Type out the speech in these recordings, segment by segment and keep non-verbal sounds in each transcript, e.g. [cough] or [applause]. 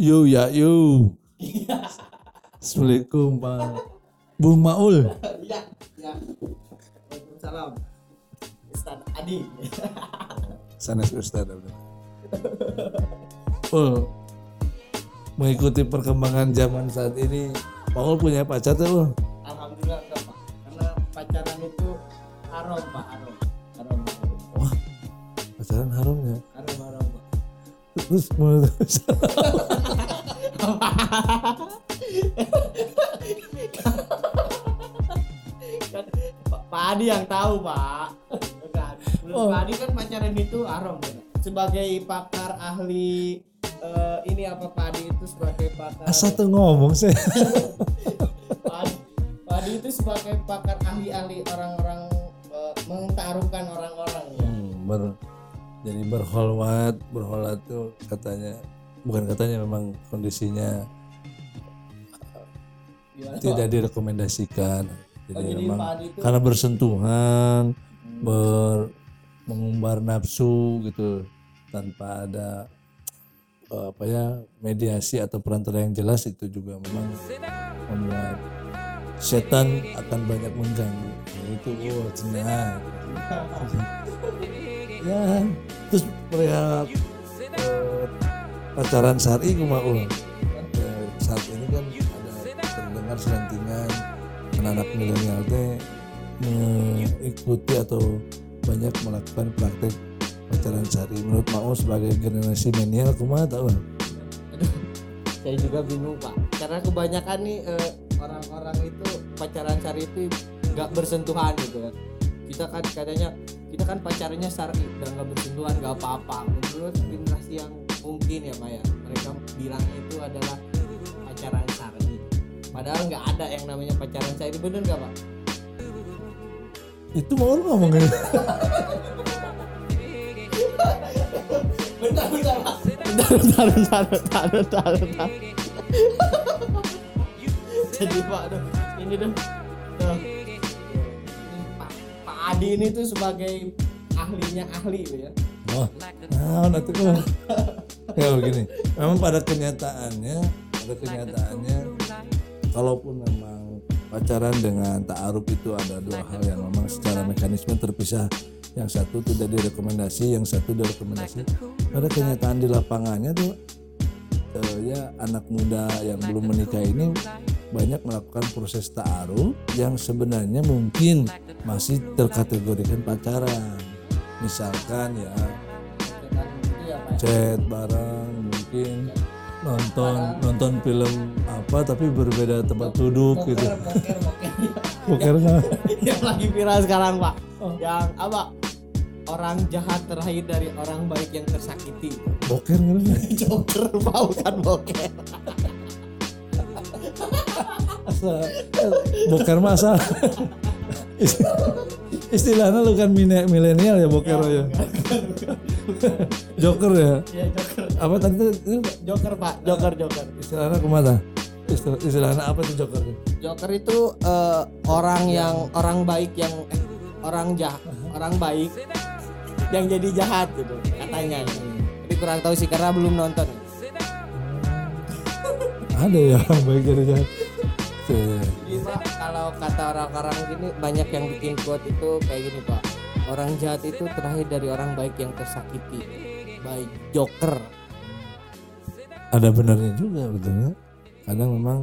Yo ya yo. [laughs] Assalamualaikum Pak Bung Maul. Iya, ya. Waalaikumsalam. Ustaz Adi. Sanes Ustaz. Oh, mengikuti perkembangan zaman saat ini, Paul punya pacar tuh. Alhamdulillah enggak, Pak. Karena pacaran itu haram, Pak, haram. Haram, haram. Wah, pacaran haram ya. Haram, haram, Pak. Terus menurut [laughs] Adi yang tahu, Pak. Bukan. Menurut Oh. Pak Adi kan pacaran itu haram, Pak. Sebagai pakar ahli eh, ini apa Pak Adi itu sebagai pakar asa tuh ngomong sih. [laughs] Pak Adi, Pak Adi itu sebagai pakar ahli-ahli orang-orang eh, mengtaruhkan orang-orang ya. Hmm, ber, jadi berholwat, berholat tuh katanya bukan katanya memang kondisinya Gimana, Pak? tidak direkomendasikan. Jadi, Oh, jadi itu- karena bersentuhan, ber mengumbar nafsu gitu tanpa ada eh, apa ya mediasi atau perantara yang jelas itu juga memang membuat setan akan banyak mengganggu. Nah, itu oh cenah. [laughs] ya terus perihal eh, pacaran syari kumaul Eh, saat ini kan ada terdengar selentingan anak-anak milenial teh mengikuti atau banyak melakukan praktek pacaran syari menurut mau sebagai generasi milenial kumaha tahu saya juga bingung pak. Karena kebanyakan nih eh, orang-orang itu pacaran syari itu nggak bersentuhan gitu kan kita kan katanya kita kan pacarannya syari dan nggak bersentuhan nggak apa-apa. Menurut generasi yang mungkin ya pak ya. Mereka bilang itu adalah pacaran syari padahal nggak ada yang namanya pacaran syari bener nggak pak? Itu mau ngomong gitu bentar bentar pak. Bentar bentar bentar bentar bentar, bentar. jadi pak aduh, ini dong Tuh. Pak pak Adi ini tuh sebagai ahlinya ahli ya. Oh nah nanti kok ya begini. Memang pada kenyataannya pada kenyataannya kalaupun memang pacaran dengan ta'aruf itu ada dua hal yang memang secara mekanisme terpisah. Yang satu tidak direkomendasi yang satu direkomendasi. Pada kenyataan di lapangannya tuh eh, ya anak muda yang belum menikah ini banyak melakukan proses ta'aruf yang sebenarnya mungkin masih terkategorikan pacaran. Misalkan ya chat bareng mungkin nonton nonton film apa tapi berbeda tempat duduk gitu. boker bukan kan yang lagi viral sekarang pak. Yang apa? Orang jahat terakhir dari orang baik yang tersakiti. Boker kan [laughs] joker pak bukan boker boker masa istilahnya lu kan milenial ya boker ya. joker ya? Ya joker apa tadi itu joker pak. Joker joker. Istilahnya ke mana? Istilah, istilahnya apa tuh joker joker itu eh, orang yang orang baik yang eh, orang jahat orang baik yang jadi jahat gitu katanya. Tapi kurang tahu sih karena belum nonton. [laughs] Ada ya baik jadi jahat. Jadi pak kalau kata orang-orang gini banyak yang bikin quote itu kayak gini pak. Orang jahat itu terakhir dari orang baik yang tersakiti. Baik joker ada benarnya juga betulnya kadang memang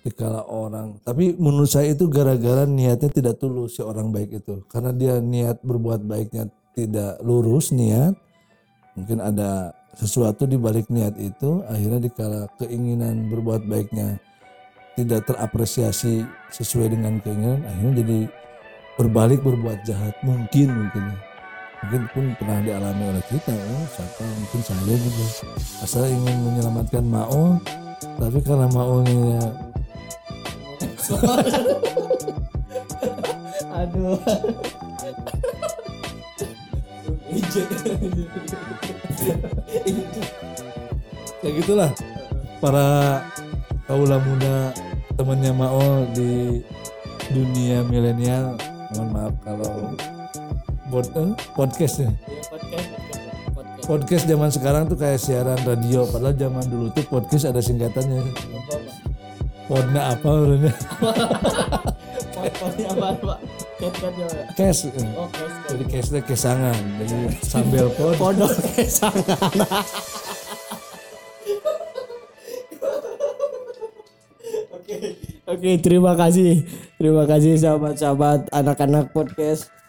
dikala orang tapi menurut saya itu gara-gara niatnya tidak tulus si orang baik itu. Karena dia niat berbuat baiknya tidak lurus niat mungkin ada sesuatu di balik niat itu akhirnya dikala keinginan berbuat baiknya tidak terapresiasi sesuai dengan keinginan akhirnya jadi berbalik berbuat jahat. Mungkin mungkin. Mungkin pun pernah dialami oleh kita oh, siapa? Mungkin saya juga. Asal ingin menyelamatkan Mao tapi karena Mao nya [laughs] Aduh. [laughs] ya gitulah. Para kaula muda temannya Mao di dunia milenial mohon maaf kalau bod, eh, podcastnya Iya, podcast podcast podcast zaman sekarang tuh kayak siaran radio padahal zaman dulu tuh podcast ada singkatannya. Podna apa orangnya? Podcastnya apa pak? Eh. oh podcast jadi kesnya kesangan. Jadi sambil pod. Podok kesangan. Oke, oke, terima kasih, terima kasih sahabat-sahabat anak-anak podcast